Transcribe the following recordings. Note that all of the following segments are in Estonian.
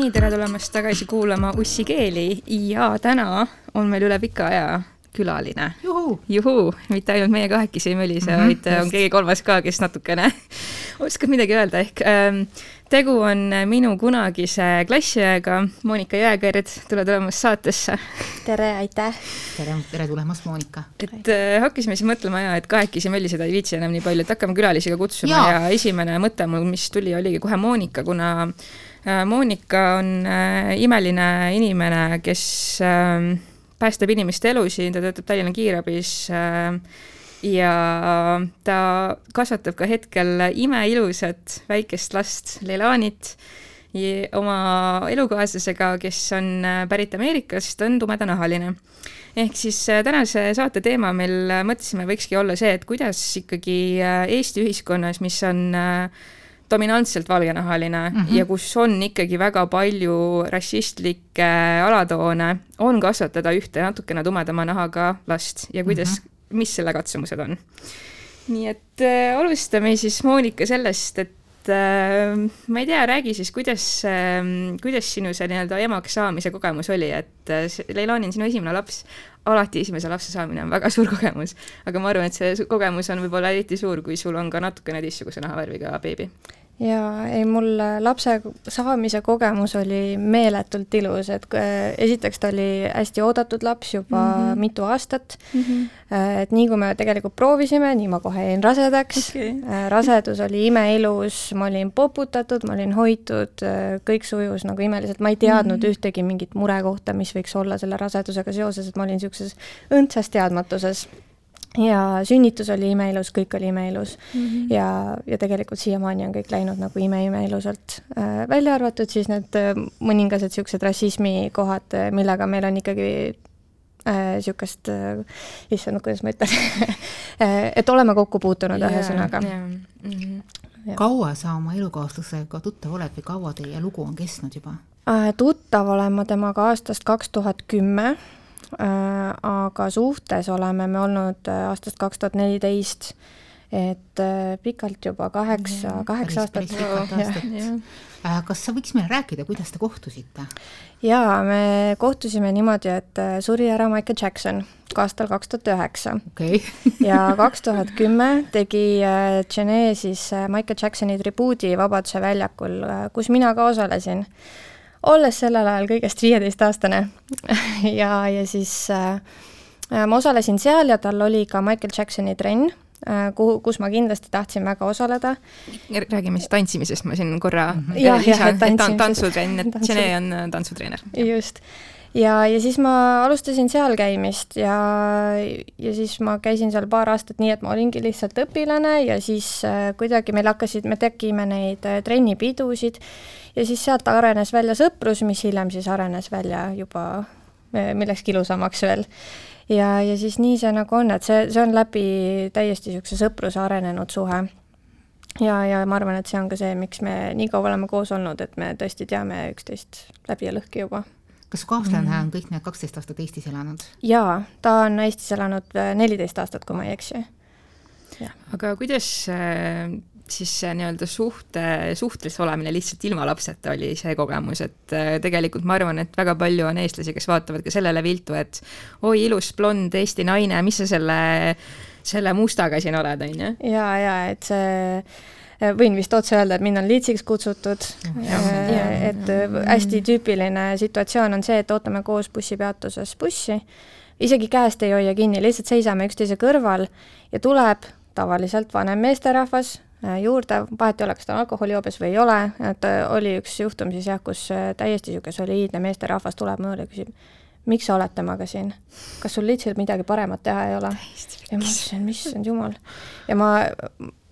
Nonii, tere tulemast tagasi kuulama Ussi keeli ja täna on meil üle pika aja külaline. juhuu, mitte ainult meie kahekesi ei mölise mm, -hmm, vaid just. on keegi kolmas ka, kes natukene oskab midagi öelda, ehk ähm, tegu on minu kunagise klassiõega Monika Jääkerd, tule tulemast saatesse. tere, aitäh. tere, tere tulemast, Monika. et äh, hakkasime siis mõtlema ja, et kahekesi mölliseda ei viitsi enam nii palju, et hakkame külalisi ka kutsuma ja, ja esimene mõte mul, mis tuli, oligi kohe Monika, kuna äh, Monika on äh, imeline inimene, kes äh, päästab inimeste elusid, ta töötab Tallinna kiirabis äh, ja ta kasvatab ka hetkel imeilusat väikest last Leilanit oma elukaaslasega, kes on äh, pärit Ameerikast, on tumedanahaline. ehk siis äh, tänase saate teema meil mõtlesime, võikski olla see, et kuidas ikkagi Eesti ühiskonnas, mis on äh, dominantselt valgenahaline mm -hmm. ja kus on ikkagi väga palju rassistlikke alatoone, on kasvatada ühte natukene tumedama nahaga last ja kuidas mm, -hmm. mis selle katsumused on. nii et äh, alustame siis Monika sellest, et ma ei tea, räägi siis, kuidas äh,, kuidas sinu see nii-öelda emaks saamise kogemus oli, et äh, Leilani on sinu esimene laps, alati esimese lapse saamine on väga suur kogemus, aga ma arvan, et see kogemus on võib-olla eriti suur, kui sul on ka natukene teistsuguse nahavärviga beebi jaa, ei mul lapse saamise kogemus oli meeletult ilus, et äh, esiteks ta oli hästi oodatud laps juba mm -hmm. mitu aastat mm, -hmm. et nii kui me tegelikult proovisime, nii ma kohe jäin rasedaks okay., äh, rasedus oli imeilus, ma olin poputatud, ma olin hoitud, kõik sujus nagu imeliselt, ma ei teadnud mm -hmm. ühtegi mingit murekohta, mis võiks olla selle rasedusega seoses, et ma olin niisuguses õndsas teadmatuses ja sünnitus oli imeilus, kõik oli imeilus mm -hmm. ja, ja tegelikult siiamaani on kõik läinud nagu ime-imeilusalt äh,. välja arvatud siis need äh, mõningased niisugused rassismi kohad, äh, millega meil on ikkagi niisugust äh, äh,, issand, kuidas ma ütlen äh, et oleme kokku puutunud yeah, ühesõnaga yeah.. Mm -hmm. Kaua sa oma elukaaslasega tuttav oled või kaua teie lugu on kestnud juba tuttav olen ma temaga aastast kaks tuhat kümme aga suhtes oleme me olnud äh, aastast kaks tuhat neliteist, et äh, pikalt juba, kaheksa, kaheksa aastat. kas sa võiks meile rääkida, kuidas te kohtusite? jaa, me kohtusime niimoodi, et suri ära Michael Jackson aastal kaks tuhat üheksa. ja kaks tuhat kümme tegi Genet siis Michael Jacksoni tribuudi Vabaduse väljakul, kus mina ka osalesin olles sellel ajal kõigest viieteistaastane ja, ja siis äh, ma osalesin seal ja tal oli ka Michael Jacksoni trenn äh,, kuhu, kus ma kindlasti tahtsin väga osaleda. räägime siis tantsimisest, ma siin korra mm -hmm. ja, lisan, et ta on tantsutrenn, et Jene on äh, tantsutreener. just ja, ja siis ma alustasin seal käimist ja, ja siis ma käisin seal paar aastat nii, et ma olingi lihtsalt õpilane ja siis äh, kuidagi meil hakkasid, me tegime neid äh, trennipidusid ja siis sealt arenes välja sõprus, mis hiljem siis arenes välja juba eh, millekski ilusamaks veel. ja, ja siis nii see nagu on, et see, see on läbi täiesti niisuguse sõpruse arenenud suhe. ja, ja ma arvan, et see on ka see, miks me nii kaua oleme koos olnud, et me tõesti teame üksteist läbi ja lõhki juba kas su kaaslane mm. on kõik need kaksteist aastat Eestis elanud? jaa, ta on Eestis elanud eh, neliteist aastat, kui ma ei eksi. aga kuidas eh, siis see nii-öelda suhte, suhtes olemine lihtsalt ilma lapseta oli see kogemus, et äh, tegelikult ma arvan, et väga palju on eestlasi, kes vaatavad ka sellele viltu, et oi, ilus blond Eesti naine, mis sa selle, selle mustaga siin oled, on ju. ja, ja et see äh, võin vist otse öelda, et mind on liitsiks kutsutud. Äh, et hästi tüüpiline situatsioon on see, et ootame koos bussipeatuses bussi, isegi käest ei hoia kinni, lihtsalt seisame üksteise kõrval ja tuleb tavaliselt vanem meesterahvas juurde, vahet ei ole, kas ta on alkoholijoobes või ei ole, et oli üks juhtum siis jah, kus täiesti niisugune soliidne meesterahvas tuleb mulle ja küsib, miks sa oled temaga siin? kas sul lihtsalt midagi paremat teha ei ole? ja ma ütlesin, issand jumal. ja ma,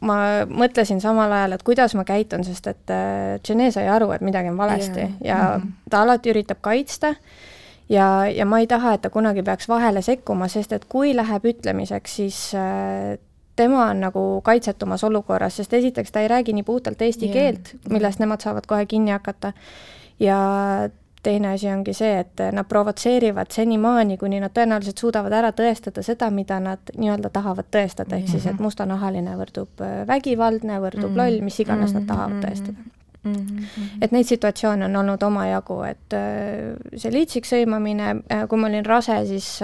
ma mõtlesin samal ajal, et kuidas ma käitun, sest et Jene sai aru, et midagi on valesti yeah. ja mm -hmm. ta alati üritab kaitsta ja, ja ma ei taha, et ta kunagi peaks vahele sekkuma, sest et kui läheb ütlemiseks, siis tema on nagu kaitsetumas olukorras, sest esiteks ta ei räägi nii puhtalt eesti yeah. keelt, millest nemad saavad kohe kinni hakata, ja teine asi ongi see, et nad provotseerivad senimaani, kuni nad tõenäoliselt suudavad ära tõestada seda, mida nad nii-öelda tahavad tõestada, ehk siis, et mhm. mustanahaline võrdub äh, vägivaldne, võrdub mm -hmm. loll, mis iganes nad tahavad mhm. tõestada mm. -hmm. et neid situatsioone on olnud omajagu, et äh, see liitsiks sõimamine, äh, kui ma olin rase, siis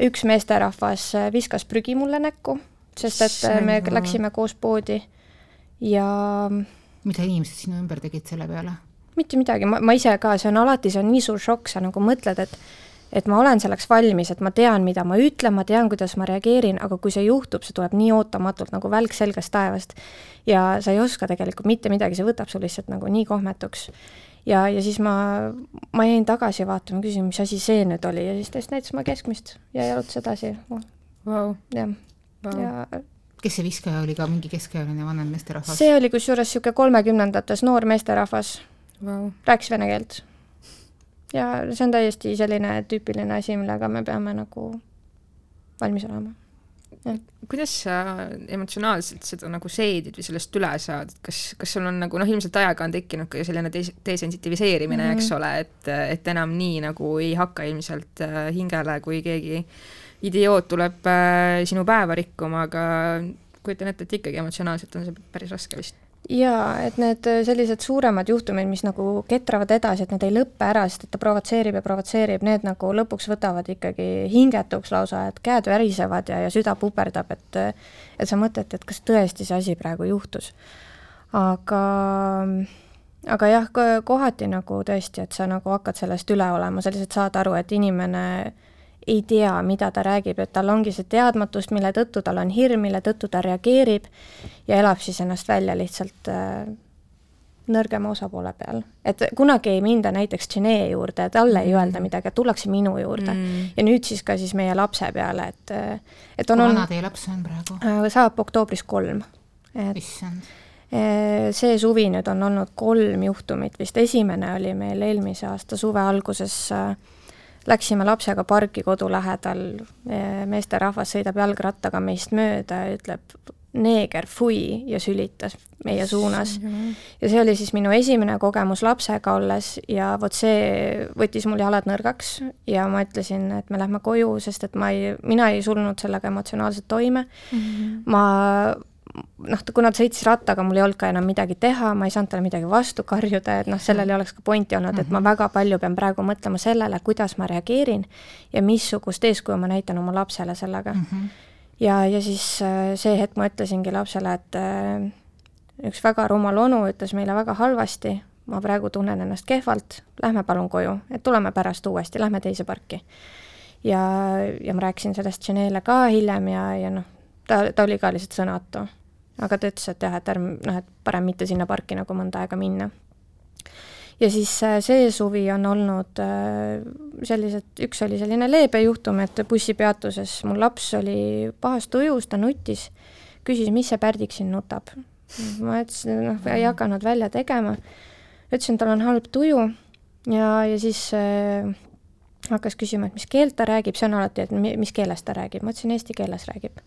üks meesterahvas viskas prügi mulle näkku, sest et me läksime koos poodi ja mida inimesed sinu ümber tegid selle peale? Mitte midagi, ma, ma ise ka, see on alati, see on nii suur šokk, sa nagu mõtled, et et ma olen selleks valmis, et ma tean, mida ma ütlen, ma tean, kuidas ma reageerin, aga kui see juhtub, see tuleb nii ootamatult nagu välk selgest taevast. Ja sa ei oska tegelikult mitte midagi, see võtab sul lihtsalt nagu nii kohmetuks. ja, ja siis ma, ma jäin tagasi vaatama, küsisin, mis asi see nüüd oli. Ja siis ta just näitas mulle keskmist ja jalutas edasi. Wow.. jah. Wow., ja kes see viskaja oli ka, mingi keskealine vanem meesterahvas? see oli kusjuures niisugune kolmekümnendates noor meesterahvas wow., rääkis vene keelt ja see on täiesti selline tüüpiline asi, millega me peame nagu valmis olema. kuidas sa emotsionaalselt seda nagu seedid või sellest üle saad, et kas, kas sul on nagu noh, ilmselt ajaga on tekkinud ka selline des-, desensitiviseerimine mm, -hmm. eks ole, et, et enam nii nagu ei hakka ilmselt äh, hingele, kui keegi idioot tuleb äh, sinu päeva rikkuma, aga kujutan ette, et ikkagi emotsionaalselt on see päris raske vist jaa, et need äh, sellised suuremad juhtumid, mis nagu ketravad edasi, et need ei lõppe ära, sest et ta provotseerib ja provotseerib, need nagu lõpuks võtavad ikkagi hingetuks lausa, et käed värisevad ja, ja süda puperdab, et et sa mõtled, et kas tõesti see asi praegu juhtus. aga, aga jah, kohati nagu tõesti, et sa nagu hakkad sellest üle olema, sa lihtsalt saad aru, et inimene ei tea, mida ta räägib, et tal ongi see teadmatus, mille tõttu tal on hirm, mille tõttu ta reageerib ja elab siis ennast välja lihtsalt äh, nõrgema osapoole peal. et kunagi ei minda näiteks Genee juurde, talle ei öelda mm. midagi, tullakse minu juurde mm. ja nüüd siis ka siis meie lapse peale, et et on kui vana teie laps on praegu? Äh, saab oktoobris kolm. issand äh, see suvi nüüd on olnud kolm juhtumit, vist esimene oli meil eelmise aasta suve alguses äh, Läksime lapsega parki kodu lähedal, meesterahvas sõidab jalgrattaga meist mööda ja ütleb neeger, fui ja sülitas meie suunas. ja see oli siis minu esimene kogemus lapsega olles ja vot see võttis mul jalad nõrgaks ja ma ütlesin, et me lähme koju, sest et ma ei, mina ei tulnud sellega emotsionaalselt toime mm. -hmm. ma noh, kuna ta sõitis rattaga, mul ei olnud ka enam midagi teha, ma ei saanud talle midagi vastu karjuda, et noh, sellel ei oleks ka pointi olnud, et ma mhm. väga palju pean praegu mõtlema sellele, kuidas ma reageerin ja missugust eeskuju ma näitan oma lapsele sellega mm. -hmm. ja, ja siis äh, see hetk ma ütlesingi lapsele, et äh, üks väga rumal onu ütles meile väga halvasti, ma praegu tunnen ennast kehvalt, lähme palun koju, et tuleme pärast uuesti, lähme teise parki. ja, ja ma rääkisin sellest Janele ka hiljem ja, ja noh, ta, ta oli ka lihtsalt sõnatu aga ta ütles, et jah, et ärme, noh, et parem mitte sinna parki nagu mõnda aega minna. ja siis äh, see suvi on olnud äh, sellised, üks oli selline leebe juhtum, et bussipeatuses mul laps oli pahas tujus, ta nutis, küsis, mis see Pärdik siin nutab. ma ütlesin, noh, ei hakanud välja tegema, ütlesin, tal on halb tuju. Ja, ja siis äh, hakkas küsima, et mis keelt ta räägib, see on alati, et mis keeles ta räägib, ma ütlesin, eesti keeles räägib.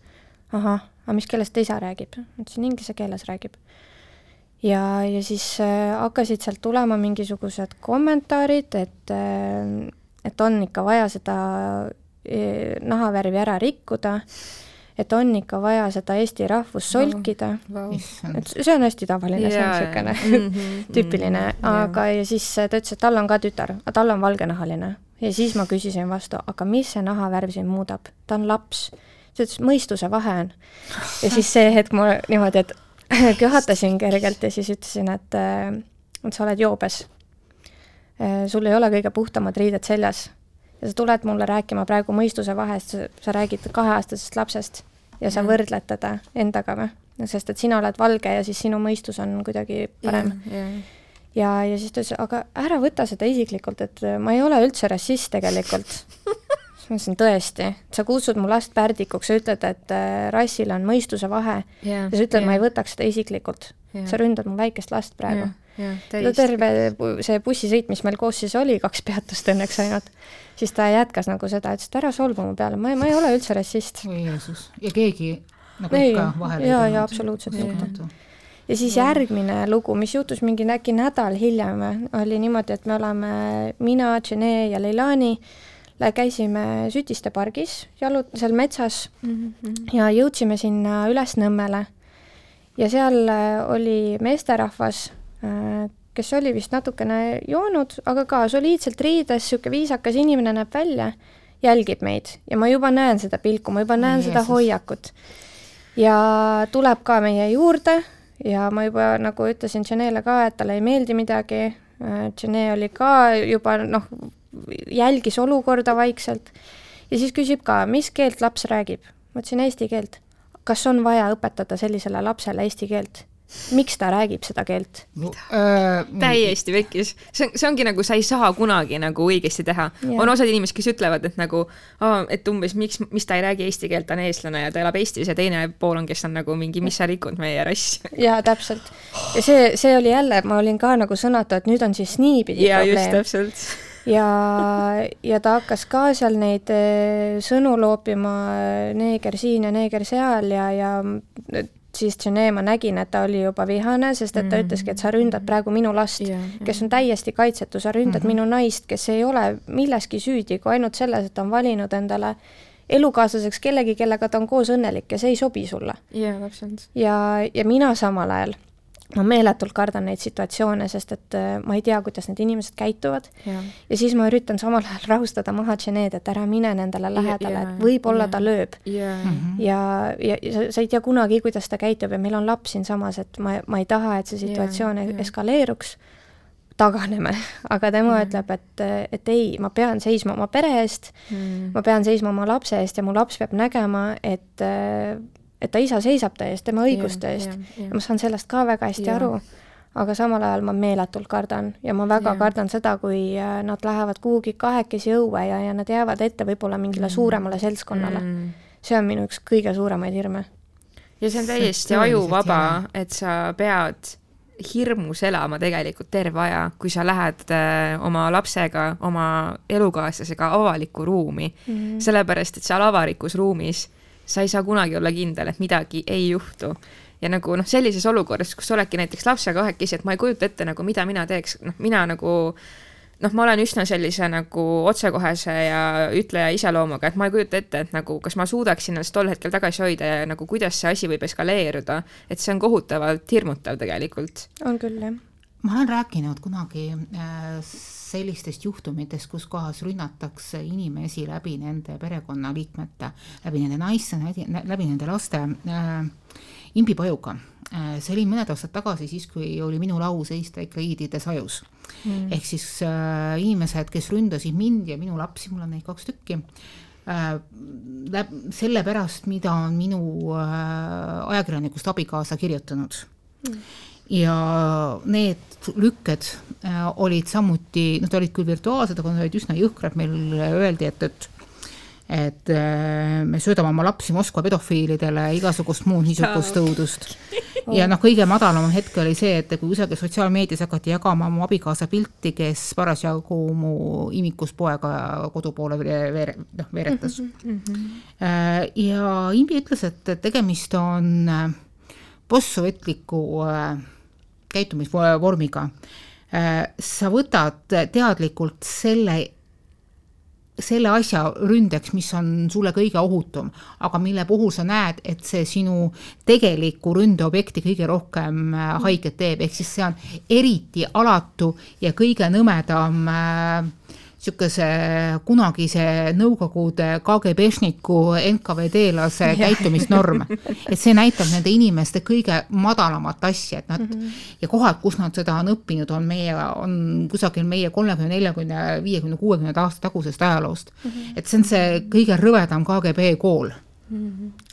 Ahah, aga mis keeles ta isa räägib? ütlesin, inglise keeles räägib. ja, ja siis äh, hakkasid sealt tulema mingisugused kommentaarid, et äh, et on ikka vaja seda äh, nahavärvi ära rikkuda, et on ikka vaja seda eesti rahvust solkida wow. wow.. et see on hästi tavaline yeah., see on niisugune mm -hmm, tüüpiline mm, -hmm, aga ja siis ta ütles, et tal on ka tütar, aga tal on valgenahaline. ja siis ma küsisin vastu, aga mis see nahavärv siin muudab, ta on laps ta ütles, mõistuse vahe on. ja siis see hetk ma niimoodi, et köhatasin kergelt ja siis ütlesin, et, äh, et sa oled joobes. Äh, sul ei ole kõige puhtamad riided seljas ja sa tuled mulle rääkima praegu mõistuse vahest, sa räägid kaheaastasest lapsest ja sa võrdled teda endaga või? sest et sina oled valge ja siis sinu mõistus on kuidagi parem. ja, ja siis ta ütles, aga ära võta seda isiklikult, et ma ei ole üldse rassist tegelikult ma ütlesin tõesti, sa kutsud mu last pärdikuks, sa ütled, et äh, rassil on mõistuse vahe yeah, ja sa ütled yeah., ma ei võtaks seda isiklikult yeah.. sa ründad mu väikest last praegu yeah,. Yeah, terve see bussisõit, mis meil koos siis oli, kaks peatust õnneks ainult, siis ta jätkas nagu seda, ütles, et ära solvu mu peale, ma, ma ei ole üldse rassist. oi Jeesus, ja keegi nagu ei, ikka vahele ei tulnud? jaa, absoluutselt mitte ja siis järgmine lugu, mis juhtus mingi äkki nädal hiljem, oli niimoodi, et me oleme mina, Jene ja Leilani äh, käisime Sütiste pargis, jalut-, seal metsas mm -hmm. ja jõudsime sinna üles Nõmmele. ja seal äh, oli meesterahvas, kes oli vist natukene joonud, aga ka soliidselt riides, niisugune viisakas inimene näeb välja, jälgib meid ja ma juba näen seda pilku, ma juba näen Jeesus. seda hoiakut. ja tuleb ka meie juurde ja ma juba nagu ütlesin Janele ka, et talle ei meeldi midagi, Jane oli ka juba noh, jälgis olukorda vaikselt ja siis küsib ka, mis keelt laps räägib. ma ütlesin eesti keelt. kas on vaja õpetada sellisele lapsele eesti keelt? miks ta räägib seda keelt no,? Äh, täiesti pekkis, see on, see ongi nagu sa ei saa kunagi nagu õigesti teha. on osad inimesed, kes ütlevad, et nagu, et umbes miks, mis ta ei räägi eesti keelt, ta on eestlane ja ta elab Eestis ja teine pool on, kes on nagu mingi, mis sa rikud meie rassi. jaa, täpselt. ja see, see oli jälle, ma olin ka nagu sõnatu, et nüüd on siis niipidi ja, probleem. just, täpselt ja, ja ta hakkas ka seal neid eh, sõnu loopima, neeger siin ja neeger seal ja, ja siis Jene ma nägin, et ta oli juba vihane, sest et ta mm. ütleski, et sa ründad praegu minu last yeah. kes on täiesti kaitsetu, sa ründad mm -hmm. minu naist, kes ei ole milleski süüdi, kui ainult selles, et ta on valinud endale elukaaslaseks kellegi, kellega ta on koos õnnelik ja see ei sobi sulle. jaa, täpselt. ja, ja mina samal ajal ma meeletult kardan neid situatsioone, sest et äh, ma ei tea, kuidas need inimesed käituvad. Ja, ja siis ma üritan samal ajal rahustada maha Janeed, et ära mine nendele lähedale, et võib-olla ta lööb. ja, ja, ja, ja sa, sa ei tea kunagi, kuidas ta käitub ja meil on laps siinsamas, et ma, ma ei taha, et see situatsioon ja, eskaleeruks, taganeme, aga tema ja. ütleb, et, et ei, ma pean seisma oma pere eest. Mm., ma pean seisma oma lapse eest ja mu laps peab nägema, et et ta isa seisab ta eest, tema õiguste eest. ja ma saan sellest ka väga hästi ja. aru, aga samal ajal ma meeletult kardan ja ma väga ja. kardan seda, kui äh, nad lähevad kuhugi kahekesi õue ja, ja nad jäävad ette võib-olla mingile mm. suuremale seltskonnale mm.. see on minu üks kõige suuremaid hirme. ja see on täiesti ajuvaba, et sa pead hirmus elama tegelikult terve aja, kui sa lähed äh, oma lapsega, oma elukaaslasega avalikku ruumi mm., sellepärast et seal avalikus ruumis sa ei saa kunagi olla kindel, et midagi ei juhtu. ja nagu noh, sellises olukorras, kus oledki näiteks lapsega kahekesi, et ma ei kujuta ette nagu, mida mina teeks, noh, mina nagu noh, ma olen üsna sellise nagu otsekohese ja ütleja iseloomuga, et ma ei kujuta ette, et nagu kas ma suudaksin ennast tol hetkel tagasi hoida ja nagu kuidas see asi võib eskaleeruda, et see on kohutavalt hirmutav tegelikult. on küll, jah. Ma olen rääkinud kunagi äh, sellistest juhtumitest, kus kohas rünnatakse inimesi läbi nende perekonnaliikmete, läbi nende naiste, läbi nende laste äh, imbipajuga äh,. see oli mõned aastad tagasi, siis kui oli minu lau seista ikka iidide sajus. Mm.. ehk siis äh, inimesed, kes ründasid mind ja minu lapsi, mul on neid kaks tükki äh,, läb-, sellepärast, mida on minu äh, ajakirjanikust abikaasa kirjutanud. Mm ja need lükked äh, olid samuti, noh, ta olid küll virtuaalsed, aga nad olid üsna jõhkrad, meile öeldi, et, et et äh, me söödame oma lapsi Moskva pedofiilidele, igasugust muud niisugust õudust. ja noh, kõige madalam hetk oli see, et kui kusagil sotsiaalmeedias hakati jagama mu abikaasa pilti, kes parasjagu mu imikuspoega kodu poole veere, noh, veeretas mm. -hmm. ja Imbi ütles, et tegemist on postsovetliku äh, käitumisvormiga. Äh, sa võtad teadlikult selle, selle asja ründeks, mis on sulle kõige ohutum, aga mille puhul sa näed, et see sinu tegelikku ründeobjekti kõige rohkem äh, haiget teeb, ehk siis see on eriti alatu ja kõige nõmedam äh, niisuguse kunagise Nõukogude KGB-šniku NKVD-lase käitumisnorm. et see näitab nende inimeste kõige madalamat asja, et nad mm -hmm. ja kohad, kus nad seda on õppinud, on meie, on kusagil meie kolmekümne, neljakümne, viiekümne, kuuekümnenda aasta tagusest ajaloost mm. -hmm. et see on see kõige rõvedam KGB kool mm. -hmm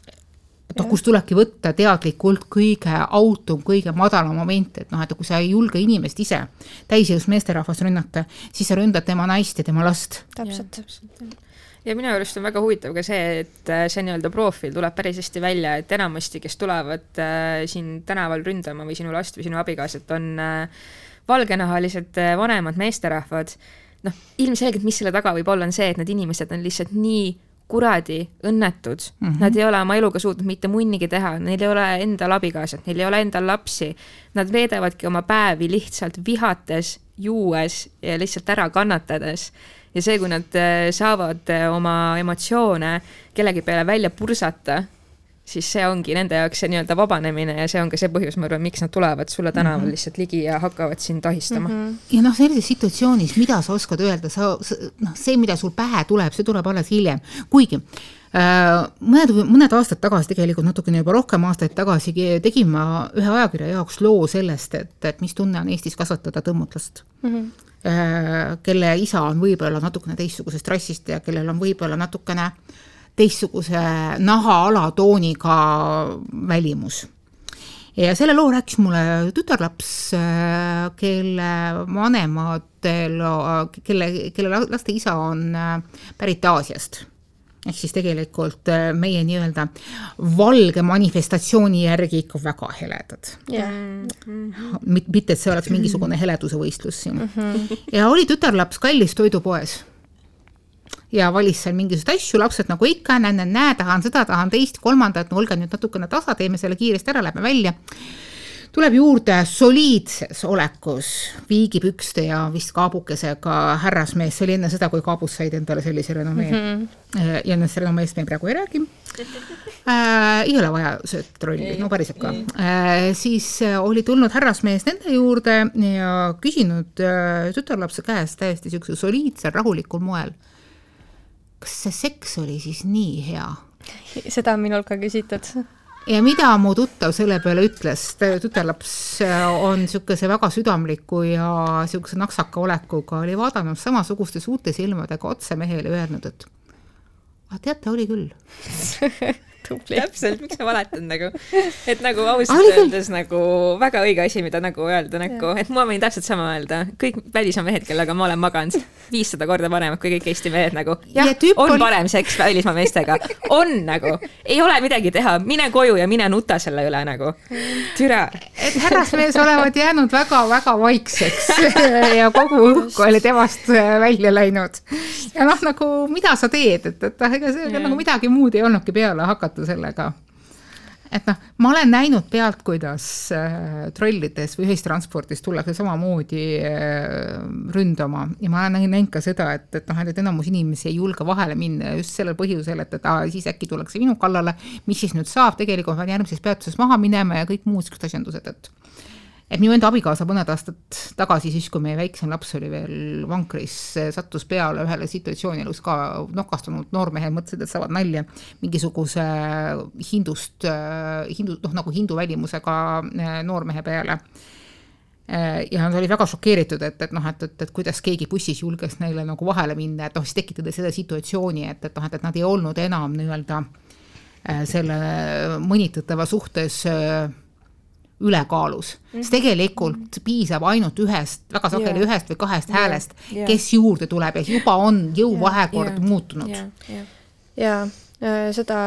noh, kus tulebki võtta teadlikult kõige autum, kõige madalam moment, et noh, et kui sa ei julge inimest ise, täisjõus meesterahvast rünnata, siis sa ründad tema naist ja tema last. täpselt, täpselt ja minu arust on väga huvitav ka see, et äh, see nii-öelda profiil tuleb päris hästi välja, et enamasti, kes tulevad äh, siin tänaval ründama või sinu last või sinu abikaasat, on äh, valgenahalised äh, vanemad meesterahvad. noh, ilmselgelt, mis selle taga võib olla, on see, et need inimesed on lihtsalt nii kuradi õnnetud mm, -hmm. nad ei ole oma eluga suutnud mitte munnigi teha, neil ei ole endal abikaasat, neil ei ole endal lapsi. Nad veedavadki oma päevi lihtsalt vihates, juues ja lihtsalt ära kannatades. ja see, kui nad äh, saavad äh, oma emotsioone kellegi peale välja pursata, siis see ongi nende jaoks see nii-öelda vabanemine ja see on ka see põhjus, ma arvan, miks nad tulevad sulle tänaval mm -hmm. lihtsalt ligi ja hakkavad sind ahistama mm. -hmm. ja noh, sellises situatsioonis, mida sa oskad öelda, sa, noh, see, mida sul pähe tuleb, see tuleb alles hiljem, kuigi äh, mõned, mõned aastad tagasi, tegelikult natukene juba rohkem aastaid tagasi tegin ma ühe ajakirja jaoks loo sellest, et, et mis tunne on Eestis kasvatada tõmmutlast mm. -hmm kelle isa on võib-olla natukene teistsugusest rassist ja kellel on võib-olla natukene äh, teistsuguse naha alatooniga välimus. ja selle loo rääkis mulle tütarlaps, kelle vanemadel, kelle, kelle laste isa on pärit Aasiast ehk siis tegelikult meie nii-öelda valge manifestatsiooni järgi ikka väga heledad yeah.. mitte, et see oleks mingisugune heleduse võistlus siin. -hmm. ja oli tütarlaps kallis toidupoes ja valis seal mingisuguseid asju, lapsed nagu ikka, näe-näe-näe, tahan seda, tahan teist, kolmandat, no olge nüüd natukene tasa, teeme selle kiiresti ära, lähme välja. tuleb juurde soliidses olekus, viigipükste ja vist kaabukesega härrasmees, see oli enne seda, kui kaabus said endale sellise renomee mm. -hmm. ja nendest renomeest me praegu ei räägi äh,. ei ole vaja söötrolli, no päriselt ka äh,. siis äh, oli tulnud härrasmees nende juurde ja küsinud äh, tütarlapse käest täiesti siuksel soliidsel, rahulikul moel kas see seks oli siis nii hea? seda on minult ka küsitud. ja mida mu tuttav selle peale ütles, tütarlaps on niisuguse väga südamliku ja niisuguse naksaka olekuga, oli vaadanud samasuguste suurte silmadega otse mehele, öelnud, et aga teate, oli küll täpselt, miks ma valetan nagu, et nagu ausalt öeldes nagu väga õige asi, mida nagu öelda nagu, et ma võin täpselt sama öelda, kõik välismaa mehed, kellega ma olen maganud, viissada korda paremad kui kõik Eesti mehed nagu. jah, on parem seks välismaa meestega, on nagu, ei ole midagi teha, mine koju ja mine nuta selle üle nagu, türa. et härrasmees olevat jäänud väga-väga vaikseks ja kogu õhku oli temast välja läinud. ja noh, nagu mida sa teed, et, et ega see nagu midagi muud ei olnudki peale hakata rahuldatud sellega. et noh, ma olen näinud pealt, kuidas äh, trollides või ühistranspordis tullakse samamoodi äh, ründama. Ja ma olen näinud ka seda, et, et noh, et enamus inimesi ei julge vahele minna just sellel põhjusel, et, et aa, siis äkki tullakse minu kallale, mis siis nüüd saab, tegelikult ma pean järgmises peatuses maha minema ja kõik muud siuksed asjandused, et et minu enda abikaasa mõned aastad tagasi, siis kui meie väiksem laps oli veel vankris, sattus peale ühele situatsioonile, kus ka nokastunud noormehed mõtlesid, et saavad nalja mingisuguse hindust, hindu, noh nagu hindu välimusega eh, noormehe peale. Eh, ja nad olid väga šokeeritud, et, et noh, et, et, et kuidas keegi bussis julges neile nagu vahele minna, et noh, siis tekitada seda situatsiooni, et, et noh, et, et nad ei olnud enam nii-öelda eh, selle mõnitatava suhtes ülekaalus mm, -hmm. sest tegelikult piisab ainult ühest, väga sageli yeah. ühest või kahest yeah. häälest yeah., kes juurde tuleb ja juba on jõuvahekord yeah. muutunud yeah.. ja, ja Äh, seda,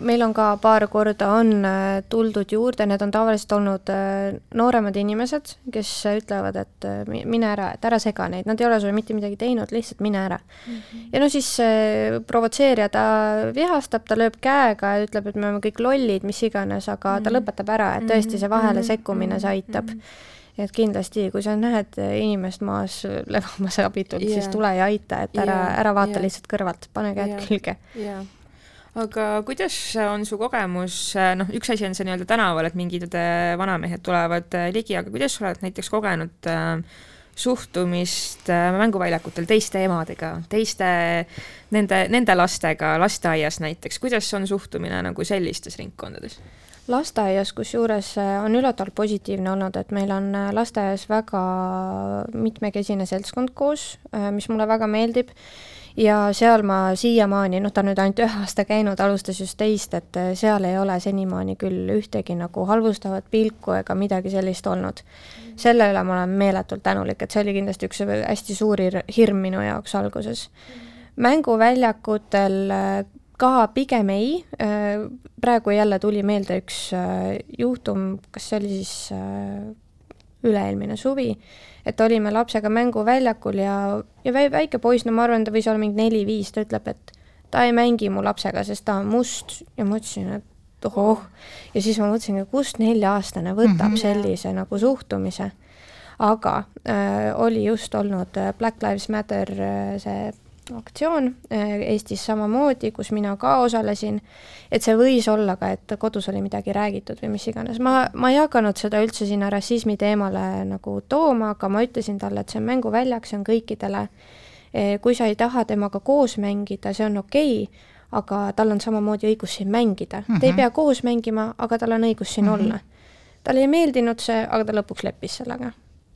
meil on ka paar korda on äh, tuldud juurde, need on tavaliselt olnud äh, nooremad inimesed, kes ütlevad, et mine ära, et ära sega neid, nad ei ole sulle mitte midagi teinud, lihtsalt mine ära mm. -hmm. ja no siis provotseerija, ta vihastab, ta lööb käega ja ütleb, et me oleme kõik lollid, mis iganes, aga mm -hmm. ta mhm. lõpetab ära, et tõesti see vahele mhm. sekkumine, see aitab mm. -hmm et kindlasti, kui sa näed inimest maas levamas abitult yeah., siis tule ja aita, et ära yeah., ära vaata yeah. lihtsalt kõrvalt, pane käed yeah. külge yeah aga kuidas on su kogemus, noh, üks asi on see nii-öelda tänaval, et mingid äh, vanamehed tulevad äh, ligi, aga kuidas sa oled näiteks kogenud äh, suhtumist mänguväljakutel teiste emadega, teiste, nende, nende lastega lasteaias näiteks, kuidas on suhtumine nagu sellistes ringkondades? lasteaias, kusjuures on üllatavalt positiivne olnud, et meil on lasteaias väga mitmekesine seltskond koos, mis mulle väga meeldib ja seal ma siiamaani, noh, ta on nüüd ainult ühe aasta käinud, alustas just teist, et äh, seal ei ole senimaani küll ühtegi nagu halvustavat pilku ega midagi sellist olnud. selle üle ma olen meeletult tänulik, et see oli kindlasti üks hästi suur hirm minu jaoks alguses. mänguväljakutel äh, ka pigem ei, äh, praegu jälle tuli meelde üks juhtum, kas see oli siis üle-eelmine suvi, et olime lapsega mänguväljakul ja, ja väike poiss, no ma arvan, ta võis olla mingi neli-viis, ta ütleb, et ta ei mängi mu lapsega, sest ta on must ja ma ütlesin, et ohoh. ja siis ma mõtlesin, kust nelja-aastane võtab mm -hmm. sellise nagu suhtumise. aga äh, oli just olnud äh, Black Lives Matter äh, see aktsioon Eestis samamoodi, kus mina ka osalesin, et see võis olla ka, et kodus oli midagi räägitud või mis iganes. ma, ma ei hakanud seda üldse sinna rassismi teemale nagu tooma, aga ma ütlesin talle, et see on mänguväljak, see on kõikidele. kui sa ei taha temaga koos mängida, see on okei okay,, aga tal on samamoodi õigus siin mängida mm. -hmm. Te ei mhm. pea koos mängima, aga tal on õigus siin mm -hmm. olla. talle ei meeldinud see, aga ta lõpuks leppis sellega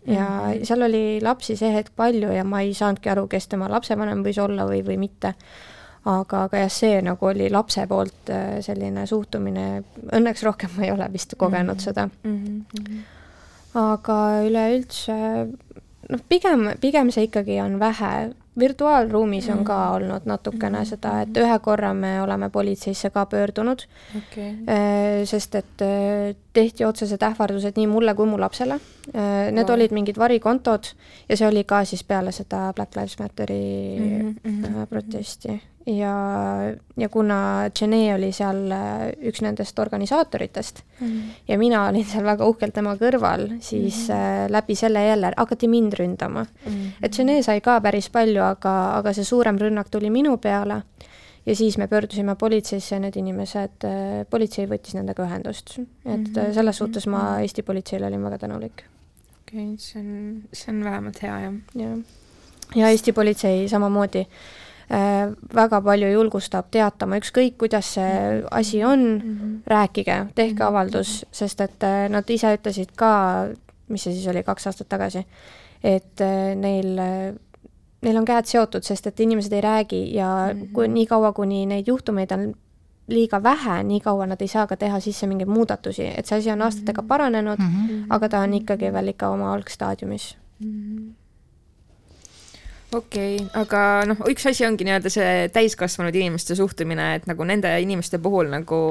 ja -hmm. seal oli lapsi see hetk palju ja ma ei saanudki aru, kes tema lapsevanem võis olla või, või mitte. aga, aga jah, see nagu oli lapse poolt äh, selline suhtumine, õnneks rohkem ma ei ole vist kogenud mm -hmm. seda mm. -hmm. aga üleüldse noh, pigem, pigem see ikkagi on vähe, virtuaalruumis on ka mm. olnud natukene mm. seda, et ühe korra me oleme politseisse ka pöördunud okay., äh, sest et äh, tehti otsesed ähvardused nii mulle kui mu lapsele. Äh, need wow. olid mingid varikontod ja see oli ka siis peale seda Black Lives Matteri mm -hmm. protesti ja, ja kuna Jene oli seal äh, üks nendest organisaatoritest mm -hmm. ja mina olin seal väga uhkelt tema kõrval, siis mm -hmm. läbi selle jälle hakati mind ründama mm. -hmm. et Jene sai ka päris palju, aga, aga see suurem rünnak tuli minu peale ja siis me pöördusime politseisse ja need inimesed, äh, politsei võttis nendega ühendust. et mm -hmm. selles suhtes ma mhm. Eesti politseile olin väga tänulik. okei okay,, see on, see on vähemalt hea, jah. jah, ja Eesti politsei samamoodi väga palju julgustab teatama, ükskõik kuidas see mhm. asi on mm, -hmm. rääkige, tehke mhm. avaldus, sest et äh, nad ise ütlesid ka, mis see siis oli, kaks aastat tagasi, et äh, neil, neil on käed seotud, sest et inimesed ei räägi ja mm -hmm. kui niikaua, kuni neid juhtumeid on liiga vähe, nii kaua nad ei saa ka teha sisse mingeid muudatusi, et see asi on aastatega mhm. paranenud mm, -hmm. aga ta on ikkagi veel ikka oma algstaadiumis mm. -hmm okei okay,, aga noh, üks asi ongi nii-öelda see täiskasvanud inimeste suhtumine, et nagu nende inimeste puhul nagu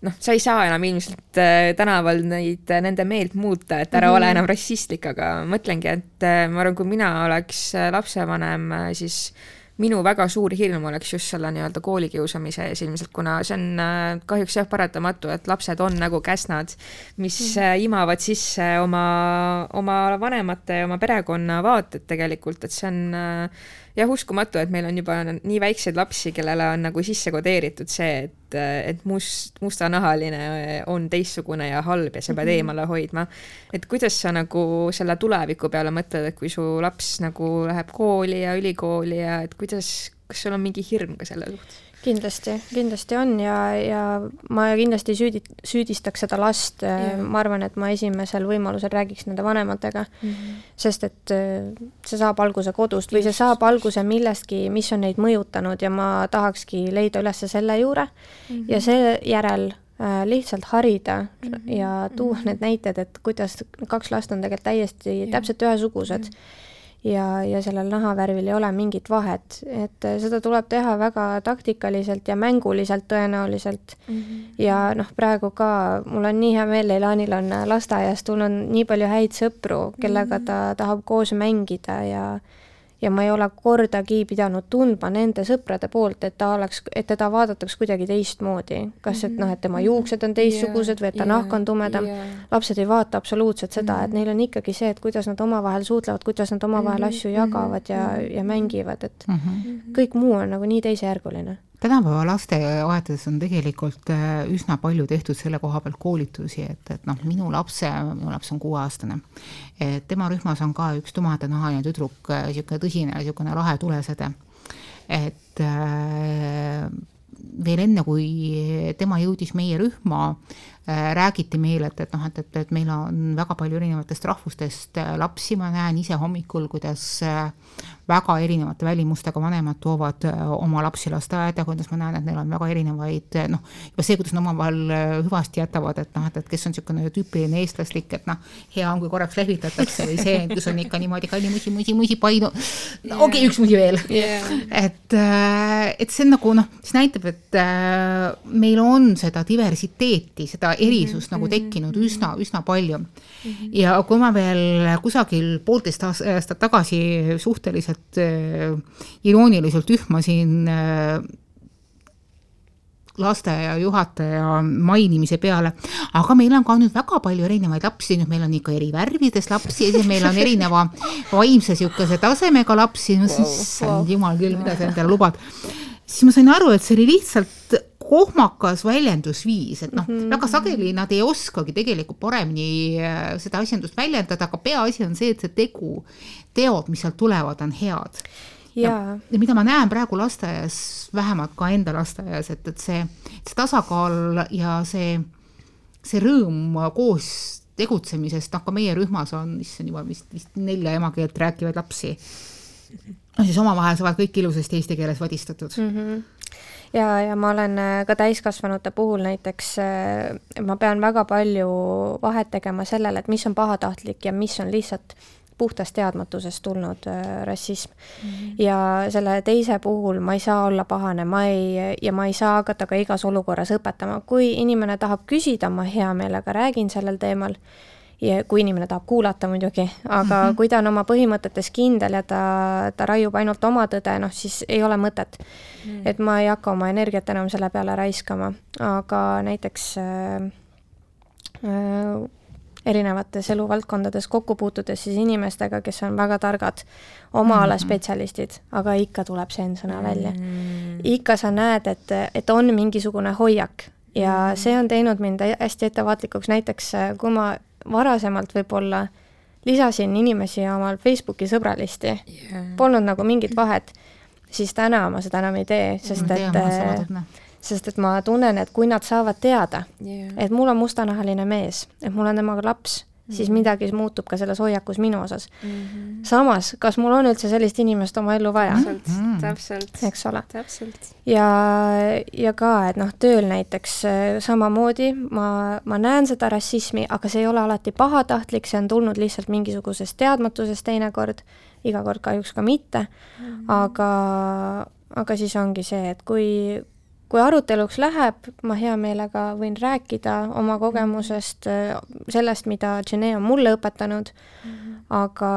noh, sa ei saa enam ilmselt äh, tänaval neid, nende meelt muuta, et ära mm -hmm. ole enam rassistlik, aga mõtlengi, et äh, ma arvan, kui mina oleks äh, lapsevanem, siis äh, minu väga suur hirm oleks just selle nii-öelda koolikiusamise ees ilmselt, kuna see on äh, kahjuks jah, paratamatu, et lapsed on nagu käsnad, mis mm. imavad sisse oma, oma vanemate ja oma perekonna vaated tegelikult, et see on äh, jah, uskumatu, et meil on juba nii väikseid lapsi, kellele on nagu sisse kodeeritud see, et, et must, mustanahaline on teistsugune ja halb ja sa pead mm -hmm. eemale hoidma. et kuidas sa nagu selle tuleviku peale mõtled, et kui su laps nagu läheb kooli ja ülikooli ja et kuidas, kas sul on mingi hirm ka selle suhtes? Kindlasti, kindlasti on ja, ja ma kindlasti süüdi-, süüdistaks seda last, ma arvan, et ma esimesel võimalusel räägiks nende vanematega mm, -hmm. sest et äh, see saab alguse kodust või see saab alguse millestki, mis on neid mõjutanud ja ma tahakski leida üles selle juure mm -hmm. ja seejärel äh, lihtsalt harida mm -hmm. ja tuua mm -hmm. need näited, et kuidas kaks last on tegelikult täiesti yeah. täpselt ühesugused mm. -hmm ja, ja sellel nahavärvil ei ole mingit vahet, et äh, seda tuleb teha väga taktikaliselt ja mänguliselt tõenäoliselt mm. -hmm. ja noh, praegu ka mul on nii hea meel, Leilanil on lasteaias tulnud nii palju häid sõpru, kellega mhm. ta tahab koos mängida ja ja ma ei ole kordagi pidanud tundma nende sõprade poolt, et ta oleks, et teda vaadataks kuidagi teistmoodi. kas et noh, et tema mhm. juuksed on teistsugused yeah, või et ta yeah, nahk on tumedam yeah.. lapsed ei vaata absoluutselt seda mm, -hmm. et neil on ikkagi see, et kuidas nad omavahel suhtlevad, kuidas nad omavahel mm -hmm. asju jagavad ja, mhm. ja mängivad, et mm -hmm. kõik muu on nagu nii teisejärguline tänapäeva lasteaedades on tegelikult äh, üsna palju tehtud selle koha pealt koolitusi, et, et noh, minu lapse, minu laps on kuueaastane, et tema rühmas on ka üks tumedanahaline tüdruk, niisugune äh, tõsine, niisugune lahe tulesede. et äh, veel enne, kui tema jõudis meie rühma, räägiti meile, et, et noh, et, et, et meil on väga palju erinevatest rahvustest äh, lapsi, ma näen ise hommikul, kuidas äh, väga erinevate välimustega vanemad toovad oma lapsi lasteaeda, kuidas ma näen, et neil on väga erinevaid noh, juba see, kuidas nad omavahel hüvasti jätavad, et noh, et, et kes on niisugune tüüpiline eestlaslik, et noh, hea on, kui korraks lehvitatakse või see, kus on ikka niimoodi kalli musi, musi, musi, painu no,, okei okay,, üks musi veel. Yeah.. et, et see on nagu noh, see näitab, et meil on seda diversiteeti, seda erisust mm -hmm. nagu tekkinud mm -hmm. üsna, üsna palju mm. -hmm. ja kui ma veel kusagil poolteist aastat tagasi suhteliselt äh, irooniliselt ühmasin äh, lasteaia juhataja mainimise peale, aga meil on ka nüüd väga palju erinevaid lapsi, nüüd meil on ikka eri värvides lapsi ja meil on erineva vaimse niisuguse tasemega lapsi, no siis wow, wow. jumal küll, mida sa endale lubad. Siis ma sain aru, et see oli lihtsalt kohmakas väljendusviis, et noh mm, -hmm. väga sageli nad ei oskagi tegelikult paremini äh, seda asjandust väljendada, aga peaasi on see, et see tegu, teod, mis sealt tulevad, on head ja, ja mida ma näen praegu lasteaias, vähemalt ka enda lasteaias, et, et see, see tasakaal ja see, see rõõm koos tegutsemisest, noh ka meie rühmas on, issand jumal, vist, vist nelja emakeelt rääkivaid lapsi. No siis omavahel saavad kõik ilusasti eesti keeles vadistatud mm. -hmm ja, ja ma olen äh, ka täiskasvanute puhul näiteks, äh, ma pean väga palju vahet tegema sellele, et mis on pahatahtlik ja mis on lihtsalt puhtast teadmatusest tulnud äh, rassism mm. -hmm. ja selle teise puhul ma ei saa olla pahane, ma ei, ja ma ei saa hakata ka igas olukorras õpetama, kui inimene tahab küsida, ma hea meelega räägin sellel teemal kui inimene tahab kuulata muidugi, aga mm -hmm. kui ta on oma põhimõtetes kindel ja ta, ta raiub ainult oma tõde, noh siis ei ole mõtet mm. -hmm. et ma ei hakka oma energiat enam selle peale raiskama, aga näiteks äh, äh, erinevates eluvaldkondades kokku puutudes siis inimestega, kes on väga targad, oma ala mm -hmm. spetsialistid, aga ikka tuleb see N-sõna välja mm. -hmm. ikka sa näed, et, et on mingisugune hoiak ja mm -hmm. see on teinud mind hästi ettevaatlikuks, näiteks kui ma varasemalt võib-olla lisasin inimesi omal Facebooki sõbralisti yeah., polnud nagu mingit vahet, siis täna ma seda enam ei tee, sest et sest et ma tunnen, et kui nad saavad teada yeah., et mul on mustanahaline mees, et mul on temaga laps, siis mhm. midagi muutub ka selles hoiakus minu osas mm. -hmm. samas, kas mul on üldse sellist inimest oma ellu vaja? täpselt mm, -hmm. täpselt. eks ole. täpselt. ja, ja ka, et noh, tööl näiteks äh, samamoodi ma, ma näen seda rassismi, aga see ei ole alati pahatahtlik, see on tulnud lihtsalt mingisugusest teadmatusest teinekord, iga kord kahjuks ka mitte mm, -hmm. aga, aga siis ongi see, et kui, kui aruteluks läheb, ma hea meelega võin rääkida oma mhm. kogemusest, sellest, mida Gene on mulle õpetanud mm, -hmm. aga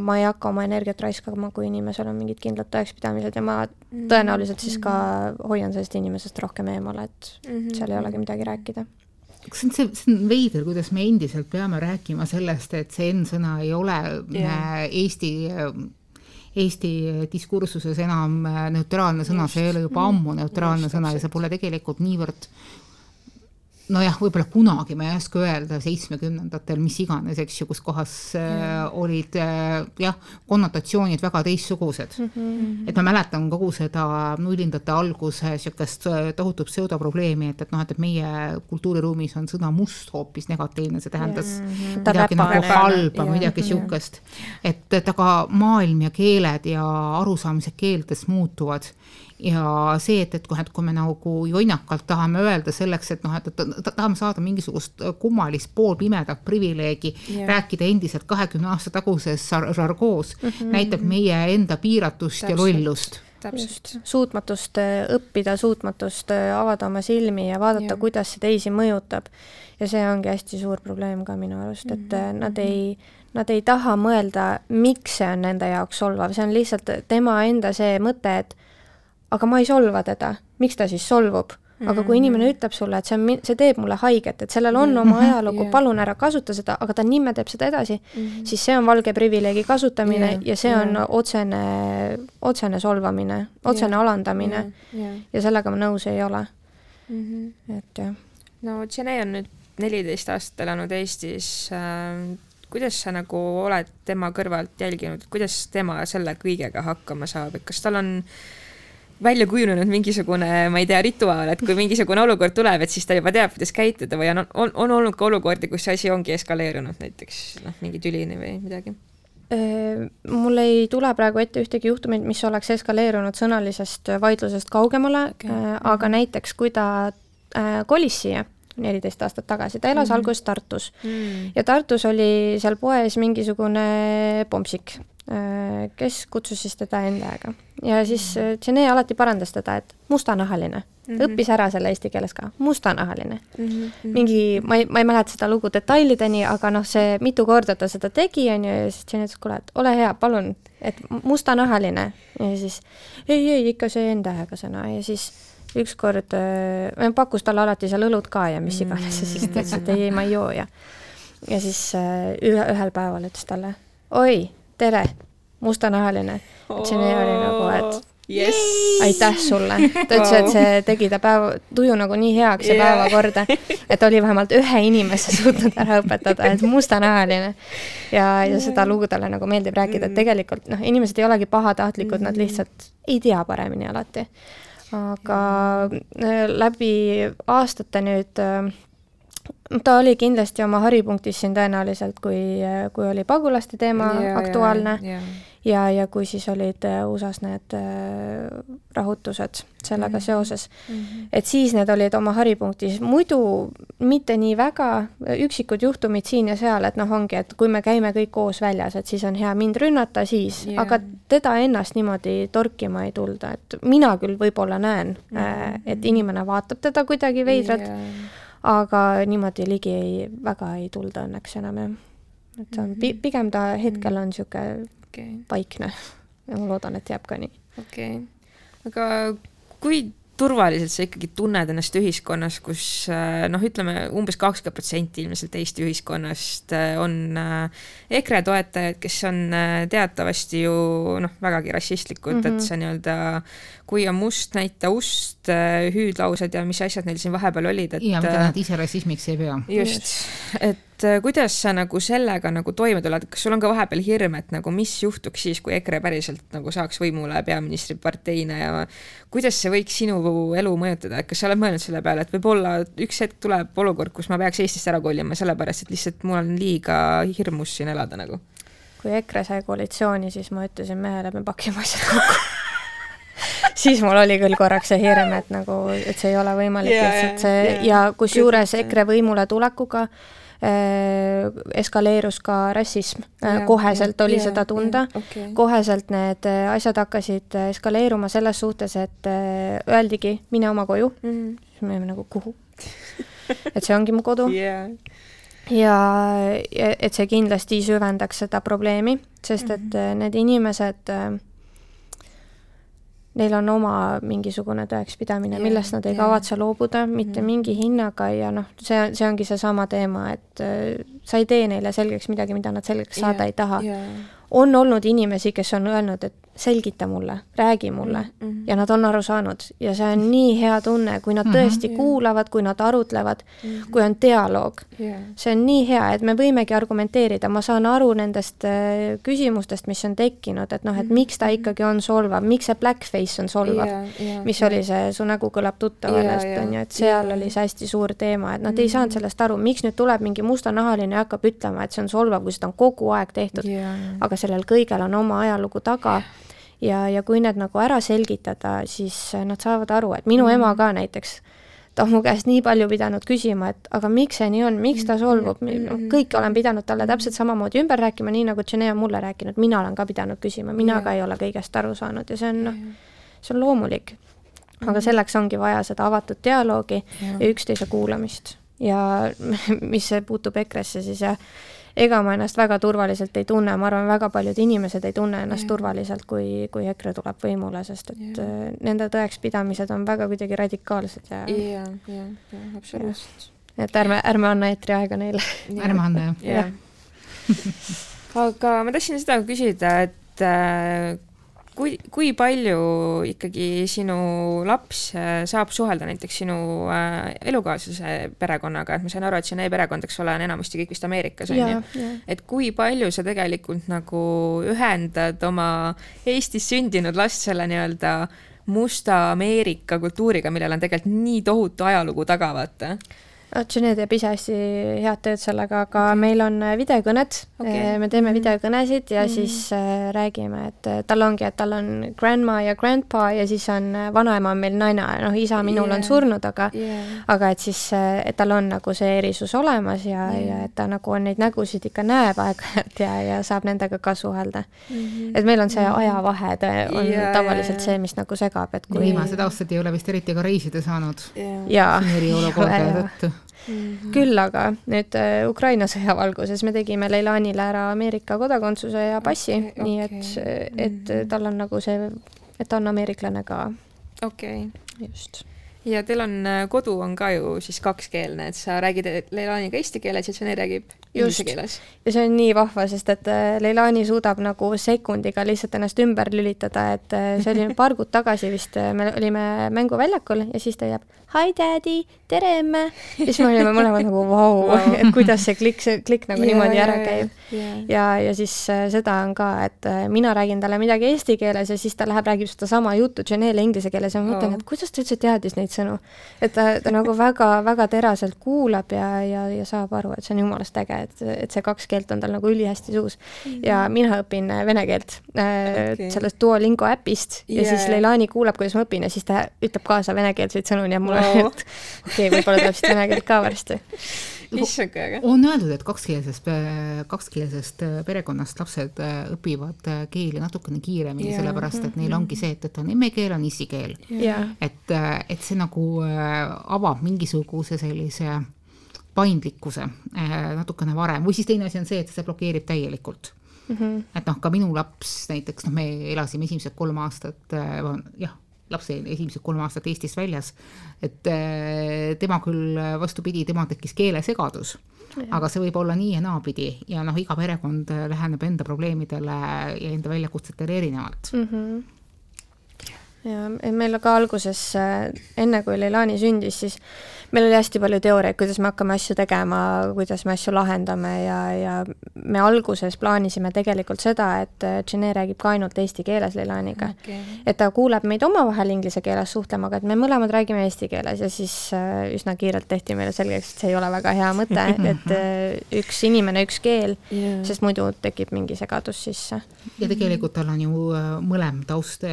ma ei hakka oma energiat raiskama, kui inimesel on mingid kindlad tõekspidamised ja ma mhm. tõenäoliselt siis ka mhm. hoian sellest inimesest rohkem eemale, et mm -hmm. seal ei olegi midagi rääkida kas see on see, see on veider, kuidas me endiselt peame rääkima sellest, et see N-sõna ei ole yeah. Eesti Eesti diskursuses enam neutraalne sõna, see ei ole juba ammu neutraalne sõna ja see pole tegelikult niivõrd nojah, võib-olla kunagi, ma ei oska öelda, seitsmekümnendatel, mis iganes, eks ju, kus kohas äh, olid äh, jah, konnotatsioonid väga teistsugused mm. -hmm. et ma mäletan kogu seda nullindate alguse niisugust äh, tohutut pseudoprobleemi, et, et noh, et, et meie kultuuriruumis on sõna must hoopis negatiivne, see tähendas mm -hmm. midagi nagu halba, midagi niisugust. et, et aga maailm ja keeled ja arusaamised keeltest muutuvad ja see, et, et kui, et kui me nagu jonnakalt tahame öelda selleks, et noh, et, et tahame saada mingisugust kummalist poolpimedat privileegi yeah., rääkida endiselt kahekümne aasta taguses žargoos mm, -hmm. näitab meie enda piiratust Täpselt. ja lollust täpselt, suutmatust äh, õppida, suutmatust äh, avada oma silmi ja vaadata, kuidas see teisi mõjutab. ja see ongi hästi suur probleem ka minu arust, et mm -hmm. nad ei, nad ei taha mõelda, miks see on nende jaoks solvav, see on lihtsalt tema enda see mõte, et aga ma ei solva teda, miks ta siis solvub? Aga kui inimene mhm. ütleb sulle, et see on, see teeb mulle haiget, et sellel on oma ajalugu yeah., palun ära kasuta seda, aga ta nimme teeb seda edasi mm, -hmm. siis see on valge privileegi kasutamine yeah. ja see on yeah. otsene, otsene solvamine, otsene yeah. alandamine yeah. Yeah. ja sellega ma nõus ei ole mm. -hmm. et jah. no Jene on nüüd neliteist aastat elanud Eestis äh, kuidas sa nagu oled tema kõrvalt jälginud, kuidas tema selle kõigega hakkama saab, et kas tal on äh, välja kujunenud mingisugune, ma ei tea, rituaal, et kui mingisugune olukord tuleb, et siis ta juba teab, kuidas käituda või on, on, on olnud ka olukordi, kus see asi ongi eskaleerunud näiteks noh, mingi tülini või midagi? mul ei tule praegu ette ühtegi juhtumit, mis oleks eskaleerunud sõnalisest vaidlusest kaugemale okay., aga mhm. näiteks kui ta kolis siia neliteist aastat tagasi, ta elas mm -hmm. alguses Tartus mm. ja Tartus oli seal poes mingisugune pompsik Äh, kes kutsus siis teda endaga ja siis Gene äh, alati parandas teda, et mustanahaline mm, -hmm. õppis ära selle eesti keeles ka, mustanahaline mm. -hmm. mingi, ma ei, ma ei mäleta seda lugu detailideni, aga noh, see mitu korda ta seda tegi, on ju, ja siis Gene ütles, kuule, et ole hea, palun, et mustanahaline ja siis ei, ei ikka see N-tähega sõna ja siis ükskord äh, pakkus talle alati seal õlut ka ja mis iganes ja siis ta ütles, et ei, ei, ma ei joo ja ja siis äh, ühe, ühel päeval ütles talle, oi, tere, mustanahaline. ütlesin ja oli nagu, et yes. aitäh sulle. ta ütles wow., et see tegi ta päeva, tuju nagu nii heaks ja yeah. päevakorda, et oli vähemalt ühe inimese suutnud ära õpetada, et mustanahaline. ja, ja seda lugu talle nagu meeldib rääkida, et mm. tegelikult noh, inimesed ei olegi pahatahtlikud, nad mm. lihtsalt ei tea paremini alati. aga äh, läbi aastate nüüd äh, ta oli kindlasti oma haripunktis siin tõenäoliselt, kui, kui oli pagulaste teema yeah, aktuaalne yeah, yeah ja, ja kui siis olid äh, USA-s need äh, rahutused sellega mm -hmm. seoses mm, -hmm. et siis need olid oma haripunktis, muidu mitte nii väga, üksikud juhtumid siin ja seal, et noh, ongi, et kui me käime kõik koos väljas, et siis on hea mind rünnata, siis yeah., aga teda ennast niimoodi torkima ei tulda, et mina küll võib-olla näen mm, -hmm. et inimene vaatab teda kuidagi veidralt yeah., aga niimoodi ligi ei, väga ei tulda õnneks enam jah. et see on, mhm. pigem ta hetkel on niisugune okay. vaikne ja ma loodan, et jääb ka nii. okei okay., aga kui turvaliselt sa ikkagi tunned ennast ühiskonnas, kus äh, noh, ütleme umbes kakskümmend protsenti ilmselt Eesti ühiskonnast äh, on äh, EKRE toetajad, kes on teatavasti ju noh, vägagi rassistlikud mm, -hmm. et mhm. see nii-öelda kui on must, näita ust, hüüdlaused ja mis asjad neil siin vahepeal olid, et. ja mida nad ise rassismiks ei pea. just, et kuidas sa nagu sellega nagu toime tuled, kas sul on ka vahepeal hirm, et nagu mis juhtuks siis, kui EKRE päriselt nagu saaks võimule peaministriparteina ja kuidas see võiks sinu elu mõjutada, et kas sa oled mõelnud selle peale, et võib-olla üks hetk tuleb olukord, kus ma peaks Eestist ära kolima, sellepärast et lihtsalt mul on liiga hirmus siin elada nagu? kui EKRE sai koalitsiooni, siis ma ütlesin mehele, et me pakime asjad kokku. Siis mul oli küll korraks see hirm, et nagu, et see ei ole võimalik yeah, lihtsalt see yeah, ja kusjuures EKRE võimule tulekuga äh, eskaleerus ka rassism äh,, koheselt oli yeah, seda tunda okay. koheselt need äh, asjad hakkasid äh, eskaleeruma selles suhtes, et äh, öeldigi, mine oma koju mm, -hmm. siis me olime nagu kuhu et see ongi mu kodu yeah ja et see kindlasti süvendaks seda probleemi, sest et -hmm. need inimesed neil on oma mingisugune tõekspidamine, millest nad ei yeah. kavatse loobuda mitte mm. mingi hinnaga ja noh, see, see ongi seesama teema, et äh, sa ei tee neile selgeks midagi, mida nad selgeks saada yeah. ei taha on olnud inimesi, kes on öelnud, et selgita mulle, räägi mulle mm -hmm. ja nad on aru saanud ja see on nii hea tunne, kui nad mhm. tõesti mm -hmm. kuulavad, kui nad arutlevad mm, -hmm. kui on dialoog yeah.. see on nii hea, et me võimegi argumenteerida, ma saan aru nendest äh, küsimustest, mis on tekkinud, et noh, et miks ta mhm. ikkagi on solvav, miks see blackface on solvav yeah,, yeah, mis yeah. oli see Su nägu kõlab tuttavalt yeah,, on ju, et seal yeah. oli see hästi suur teema, et nad mm -hmm. ei saanud mhm. sellest aru, miks nüüd tuleb mingi mustanahaline ja hakkab ütlema, et see on solvav, kui seda on kogu aeg tehtud yeah.. aga sellel kõigel on oma ajalugu taga yeah ja, ja kui need nagu ära selgitada, siis nad saavad aru, et minu mm. ema ka näiteks, ta on mu käest nii palju pidanud küsima, et aga miks see nii on, miks ta solvub, noh, kõike olen pidanud talle täpselt samamoodi ümber rääkima, nii nagu Jene on mulle rääkinud, mina olen ka pidanud küsima, mina yeah. ka ei ole kõigest aru saanud ja see on noh, see on loomulik. aga mm. selleks ongi vaja seda avatud dialoogi yeah. ja üksteise kuulamist ja mis puutub EKRE-sse, siis jah, ega ma ennast väga turvaliselt ei tunne, ma arvan, väga paljud inimesed ei tunne ennast ja. turvaliselt, kui, kui EKRE tuleb võimule, sest et ja. Äh, nende tõekspidamised on väga kuidagi radikaalsed ja ja, ja, ja absoluutselt. et ärme, ärme anna eetriaega neile. ärme anna, jah. aga ma tahtsin seda küsida, et äh, kui, kui palju ikkagi sinu laps äh, saab suhelda näiteks sinu äh, elukaaslase perekonnaga, et ma sain aru, et sinu e-perekond, eks ole, on enamasti kõik vist Ameerikas, on ju. et kui palju sa tegelikult nagu ühendad oma Eestis sündinud last selle nii-öelda musta Ameerika kultuuriga, millel on tegelikult nii tohutu ajalugu taga, vaata Otsuneer teeb ise hästi head tööd sellega, aga okay. meil on äh, videokõned okay., äh, me teeme mm -hmm. videokõnesid ja mm -hmm. siis äh, räägime, et tal ongi, et tal on grandma ja grandpa ja siis on vanaema on meil naine, noh, isa minul yeah. on surnud, aga yeah. aga et siis, et tal on nagu see erisus olemas ja yeah., ja et ta nagu on neid nägusid ikka näeb aeg-ajalt ja, ja saab nendega ka suhelda mm. -hmm. et meil on see mm -hmm. ajavahe on yeah, tavaliselt see, mis nagu segab, et kui viimased aastad ei ole vist eriti ka reisida saanud yeah.. jaa. eriolukorda tõttu Mm -hmm. küll aga nüüd äh, Ukraina sõja valguses me tegime Leilanile ära Ameerika kodakondsuse ja passi okay,, nii et okay., et -hmm. tal on nagu see, et ta on ameeriklane ka. okei okay.. just ja teil on, kodu on ka ju siis kakskeelne, et sa räägid Leilaniga eesti keeles ja Jene räägib inglise keeles. ja see on nii vahva, sest et Leilani suudab nagu sekundiga lihtsalt ennast ümber lülitada, et see oli paar kuud tagasi vist, me olime mänguväljakul ja siis ta jääb hi daddy, tere emme. ja siis me olime mõlemad nagu vau wow. et kuidas see klikk, see klikk nagu yeah, niimoodi ära käib yeah.. ja, ja siis äh, seda on ka, et äh, mina räägin talle midagi eesti keeles ja siis ta läheb, räägib sedasama juttu Janelle inglise keeles ja ma mõtlen oh., et kuidas ta üldse teadis neid sõnu. et ta, ta nagu väga-väga teraselt kuulab ja, ja, ja saab aru, et see on jumalast äge, et, et see kaks keelt on tal nagu ülihästi suus mm. -hmm. ja mina õpin äh, vene keelt äh, okay. sellest Duolingo äpist ja yeah. siis Leilani kuulab, kuidas ma õpin ja siis ta ütleb kaasa venekeelseid sõnu, nii et mul et okei okay,, võib-olla tuleb vist vene keelt ka varsti. issand kui äge. on öeldud, et kakskeelsest, kakskeelsest perekonnast lapsed äh, õpivad äh, keeli natukene kiiremini, sellepärast et neil ongi see, et, et on emmekeel, on issikeel. et, äh, et see nagu avab mingisuguse sellise paindlikkuse natukene varem või siis teine asi on see, et see blokeerib täielikult Mm -hmm. et noh, ka minu laps näiteks, noh, me elasime esimesed kolm aastat jah, laps oli esimesed kolm aastat Eestist väljas, et eh, tema küll vastupidi, tema tekkis keelesegadus, aga see võib olla nii ja naapidi ja noh, iga perekond läheneb enda probleemidele ja enda väljakutsetele erinevalt mm. -hmm ja meil ka alguses, eh, enne kui Leilani sündis, siis meil oli hästi palju teooriaid, kuidas me hakkame asju tegema, kuidas me asju lahendame ja, ja me alguses plaanisime tegelikult seda, et Gene räägib ka ainult eesti keeles Leilaniga okay.. et ta kuuleb meid omavahel inglise keeles suhtlema, aga et me mõlemad räägime eesti keeles ja siis äh, üsna kiirelt tehti meile selgeks, et see ei ole väga hea mõte, et äh, üks inimene, üks keel yeah., sest muidu tekib mingi segadus sisse. ja tegelikult tal on ju äh, mõlem taust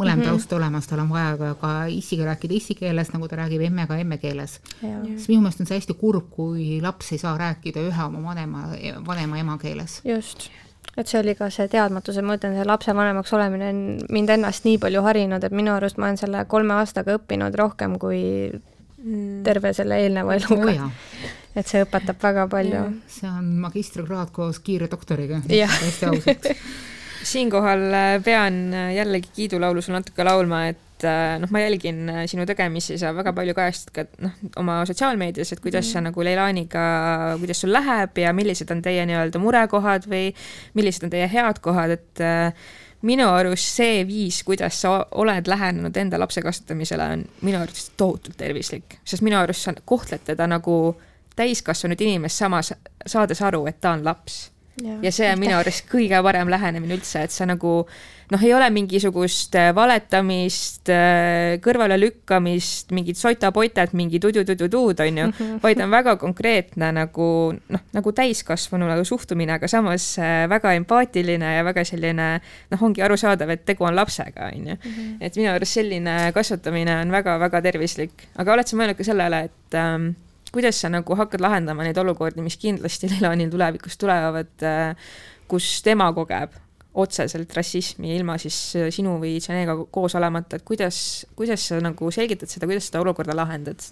mõlem mm -hmm. taust olemas, tal on vaja ka, ka issiga rääkida issi keeles, nagu ta räägib emmega emme keeles. Siis minu meelest on see hästi kurb, kui laps ei saa rääkida ühe oma vanema, vanema emakeeles. just et see oli ka see teadmatuse, ma ütlen, see lapsevanemaks olemine on mind ennast nii palju harinud, et minu arust ma olen selle kolme aastaga õppinud rohkem kui mm. terve selle eelneva eluga oh,. et see õpetab väga palju. see on magistrikraad koos kiire doktoriga, hästi ausalt siinkohal äh, pean äh, jällegi kiidulaulu sul natuke laulma, et äh, noh, ma jälgin sinu tegemisi, sa väga palju kajastad ka noh, oma sotsiaalmeedias, et kuidas mm. sa nagu Leilaniga, kuidas sul läheb ja millised on teie nii-öelda murekohad või millised on teie head kohad, et minu arust see viis, kuidas sa oled lähenenud enda lapse kasvatamisele, on minu arust tohutult tervislik, sest minu arust sa kohtled teda nagu täiskasvanud inimest, samas saades aru, et ta on laps. Ja, see on minu arust kõige parem lähenemine üldse, et sa nagu noh, ei ole mingisugust äh, valetamist, äh, kõrvalelükkamist, mingit sotapotet, mingi tudu-tudu-tuud, on ju, mhm. vaid on väga konkreetne nagu noh, nagu täiskasvanule suhtumine, aga samas äh, väga empaatiline ja väga selline noh, ongi arusaadav, et tegu on lapsega, on ju. Mhm. et minu arust selline kasvatamine on väga-väga tervislik, aga oled sa mõelnud ka sellele, et ähm, kuidas sa nagu hakkad lahendama neid olukordi, mis kindlasti Leilonil tulevikus tulevad, äh, kus tema kogeb otseselt rassismi ilma siis äh, sinu või Janega koos olemata, et kuidas, kuidas sa nagu selgitad seda, kuidas seda olukorda lahendad?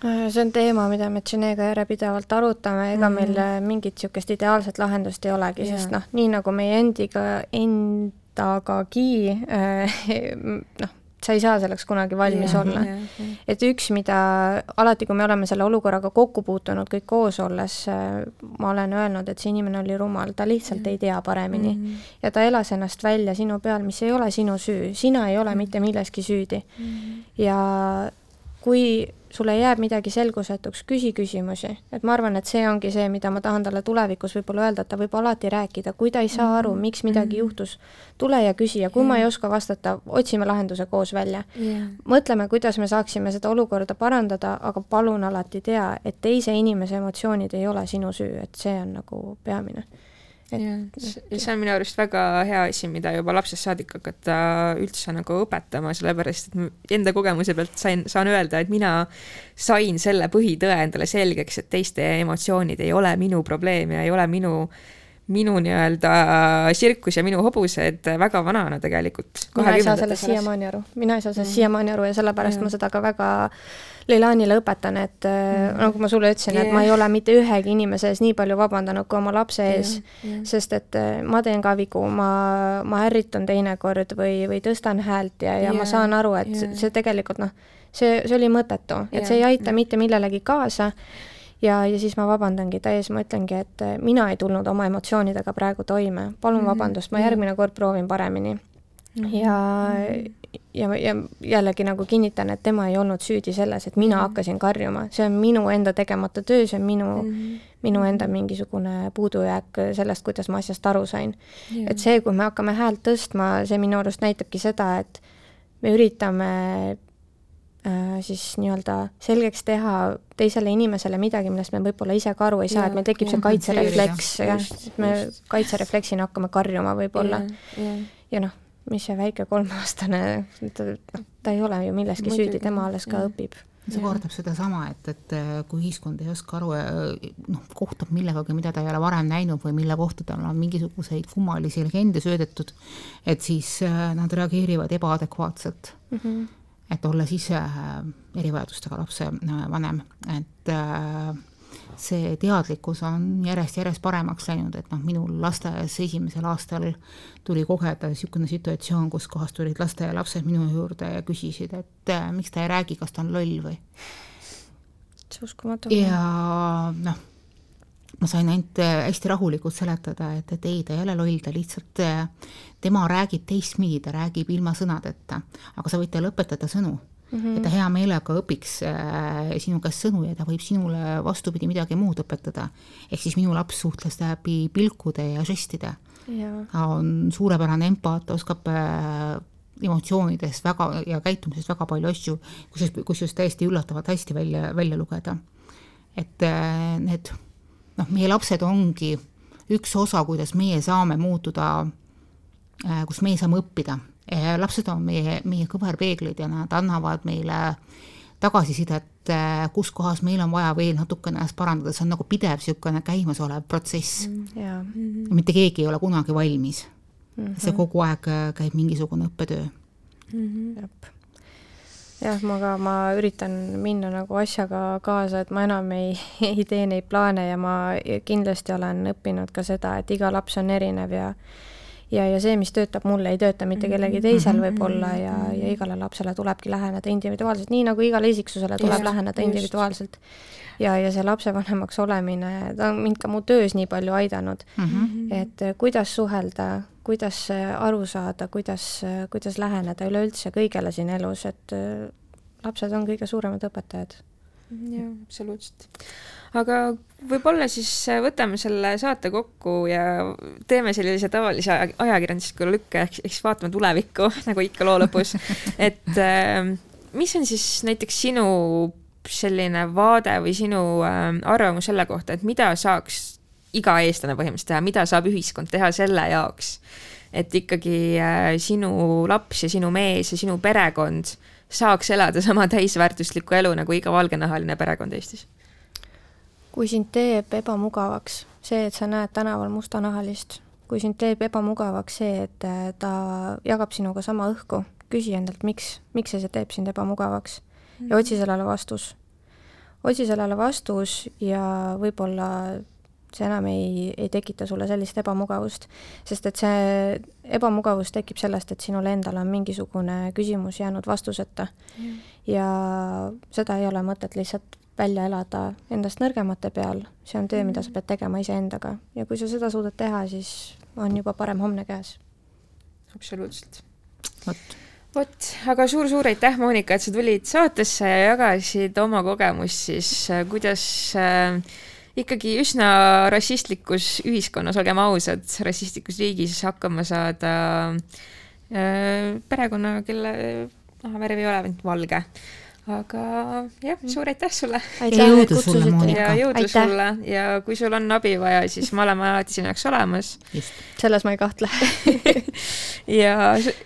Äh, see on teema, mida me Janega järjepidevalt arutame, ega mm -hmm. meil mingit niisugust ideaalset lahendust ei olegi yeah., sest noh, nii nagu meie endiga, endagagi noh, sa ei saa selleks kunagi valmis ja, olla. et üks, mida alati, kui me oleme selle olukorraga kokku puutunud kõik koos olles, äh, ma olen öelnud, et see inimene oli rumal, ta lihtsalt ja. ei tea paremini mm. -hmm. ja ta elas ennast välja sinu peal, mis ei ole sinu süü, sina ei ole mm -hmm. mitte milleski süüdi mm. -hmm. ja kui sulle jääb midagi selgusetuks, küsi küsimusi. et ma arvan, et see ongi see, mida ma tahan talle tulevikus võib-olla öelda, et ta võib alati rääkida, kui ta ei saa aru, mhm. miks midagi mhm. juhtus, tule ja küsi ja kui ma ei oska vastata, otsime lahenduse koos välja. mõtleme, kuidas me saaksime seda olukorda parandada, aga palun alati tea, et teise inimese emotsioonid ei ole sinu süü, et see on nagu peamine ja see on minu arust väga hea asi, mida juba lapsest saadik hakata üldse nagu õpetama, sellepärast et enda kogemuse pealt sain, saan öelda, et mina sain selle põhitõe endale selgeks, et teiste emotsioonid ei ole minu probleem ja ei ole minu minu nii-öelda sirkus ja minu hobused väga vanana tegelikult. mina ei saa sellest siiamaani aru, mina ei saa sellest mm. siiamaani aru ja sellepärast mm. ma seda ka väga Leilanile õpetan, et mm. nagu ma sulle ütlesin yeah., et ma ei ole mitte ühegi inimese ees nii palju vabandanud kui oma lapse ees yeah,, yeah. sest et äh, ma teen ka vigu, ma, ma ärritun teinekord või, või tõstan häält ja, ja yeah, ma saan aru, et yeah. see tegelikult noh, see, see oli mõttetu, et yeah, see ei aita yeah. mitte millelegi kaasa ja, ja siis ma vabandangi täies, ma ütlengi, et äh, mina ei tulnud oma emotsioonidega praegu toime, palun mm -hmm. vabandust, ma järgmine kord proovin paremini mm. -hmm. ja, ja, ja jällegi nagu kinnitan, et tema ei olnud süüdi selles, et mina mm hakkasin karjuma, see on minu enda tegemata töö, see on minu mm, minu enda mingisugune puudujääk sellest, kuidas ma asjast aru sain. Yeah.. et see, kui me hakkame häält tõstma, see minu arust näitabki seda, et me üritame Äh, siis nii-öelda selgeks teha teisele inimesele midagi, millest me võib-olla ise ka aru ei saa, et meil tekib see kaitserefleks, jah, me kaitserefleksina hakkame karjuma võib-olla. ja noh, mis see väike kolmeaastane, ta, noh, ta ei ole ju milleski süüdi, tema alles ka ja. õpib see kordab sedasama, et, et äh, kui ühiskond ei oska aru, äh, noh, kohtub millegagi, mida ta ei ole varem näinud või mille kohta tal on mingisuguseid kummalisi legende söödetud, et siis nad reageerivad ebaadekvaatselt mm. -hmm et olles ise äh, erivajadustega lapse äh, vanem, et äh, see teadlikkus on järjest-järjest paremaks läinud, et noh, minul lasteaias esimesel aastal tuli kogeda niisugune situatsioon, kus kohas tulid lasteaialapsed minu juurde ja küsisid, et miks ta ei räägi, kas ta on loll või. see uskumatu. ja noh, ma sain ainult äh, hästi rahulikult seletada, et, et ei, ta ei ole loll, ta lihtsalt, äh, tema räägib teistpidi, ta räägib ilma sõnadeta, aga sa võid talle õpetada sõnu mm. -hmm. et ta hea meelega õpiks äh, sinu käest sõnu ja ta võib sinule vastupidi midagi muud õpetada. ehk siis minu laps suhtles läbi pilkude ja žestide. ta on suurepärane empaat, oskab äh, emotsioonidest väga ja käitumisest väga palju asju, kusjuures, kusjuures täiesti üllatavalt hästi välja, välja lugeda. et äh, need noh, meie lapsed ongi üks osa, kuidas meie saame muutuda, kus meie saame õppida. Lapsed on meie, meie kõverpeeglid ja nad annavad meile tagasisidet, äh, kus kohas meil on vaja veel natukene ennast parandada, see on nagu pidev niisugune käimasolev protsess mm,. Yeah. Mm -hmm. mitte keegi ei ole kunagi valmis mm. -hmm. see kogu aeg äh, käib mingisugune õppetöö mm. -hmm jah, ma ka, ma üritan minna nagu asjaga kaasa, et ma enam ei, ei tee neid plaane ja ma kindlasti olen õppinud ka seda, et iga laps on erinev ja ja, ja see, mis töötab mulle, ei tööta mitte kellegi mhm. teisel mhm. võib-olla ja, ja igale lapsele tulebki läheneda individuaalselt, nii nagu igale isiksusele tuleb just, läheneda individuaalselt. ja, ja see lapsevanemaks olemine, ta on mind ka mu töös nii palju aidanud mm, -hmm. et kuidas suhelda, kuidas aru saada, kuidas, kuidas läheneda üleüldse kõigele siin elus, et äh, lapsed on kõige suuremad õpetajad. jah, absoluutselt. Aga võib-olla siis äh, võtame selle saate kokku ja teeme sellise tavalise ajakirjandusliku lükke, ehk siis vaatame tulevikku, nagu ikka loo lõpus. et äh, mis on siis näiteks sinu selline vaade või sinu arvamus selle kohta, et mida saaks iga eestlane põhimõtteliselt teha, mida saab ühiskond teha selle jaoks, et ikkagi äh, sinu laps ja sinu mees ja sinu perekond saaks elada sama täisväärtuslikku elu nagu iga valgenahaline perekond Eestis? Kui sind teeb ebamugavaks see, et sa näed tänaval mustanahalist, kui sind teeb ebamugavaks see, et äh, ta jagab sinuga sama õhku, küsi endalt, miks, miks see teeb sind ebamugavaks ja otsi sellele vastus. otsi sellele vastus ja võib-olla see enam ei, ei tekita sulle sellist ebamugavust, sest et see ebamugavus tekib sellest, et sinul endal on mingisugune küsimus jäänud vastuseta mm. ja seda ei ole mõtet lihtsalt välja elada endast nõrgemate peal, see on töö, mida sa pead tegema iseendaga ja kui sa seda suudad teha, siis on juba parem homne käes. absoluutselt. vot vot, aga suur-suur aitäh, Monika, et sa tulid saatesse ja jagasid oma kogemust siis, kuidas äh, ikkagi üsna rassistlikus ühiskonnas, olgem ausad, rassistlikus riigis hakkama saada äh, perekonna, kelle nahavärv ei ole ainult valge. Aga jah, mm. suur aitäh sulle! ja jõudu sulle, Monika! ja jõudu aitäh. sulle ja kui sul on abi vaja, siis me oleme alati sinu jaoks olemas. selles ma ei kahtle ja,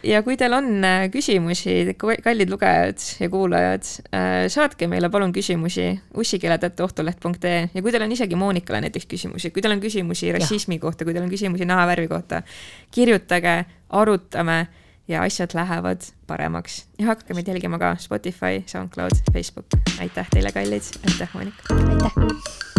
ja kui teil on äh, küsimusi, kallid lugejad ja kuulajad, äh, saatke meile palun küsimusi ussikeele.ohtuleht.ee ja kui teil on isegi Monikale näiteks küsimusi, kui teil on küsimusi rassismi ja. kohta, kui teil on küsimusi nahavärvi kohta, kirjutage, arutame ja asjad lähevad paremaks ja hakake meid jälgima ka Spotify, SoundCloud, Facebook. aitäh teile, kallid, aitäh, Monika! aitäh!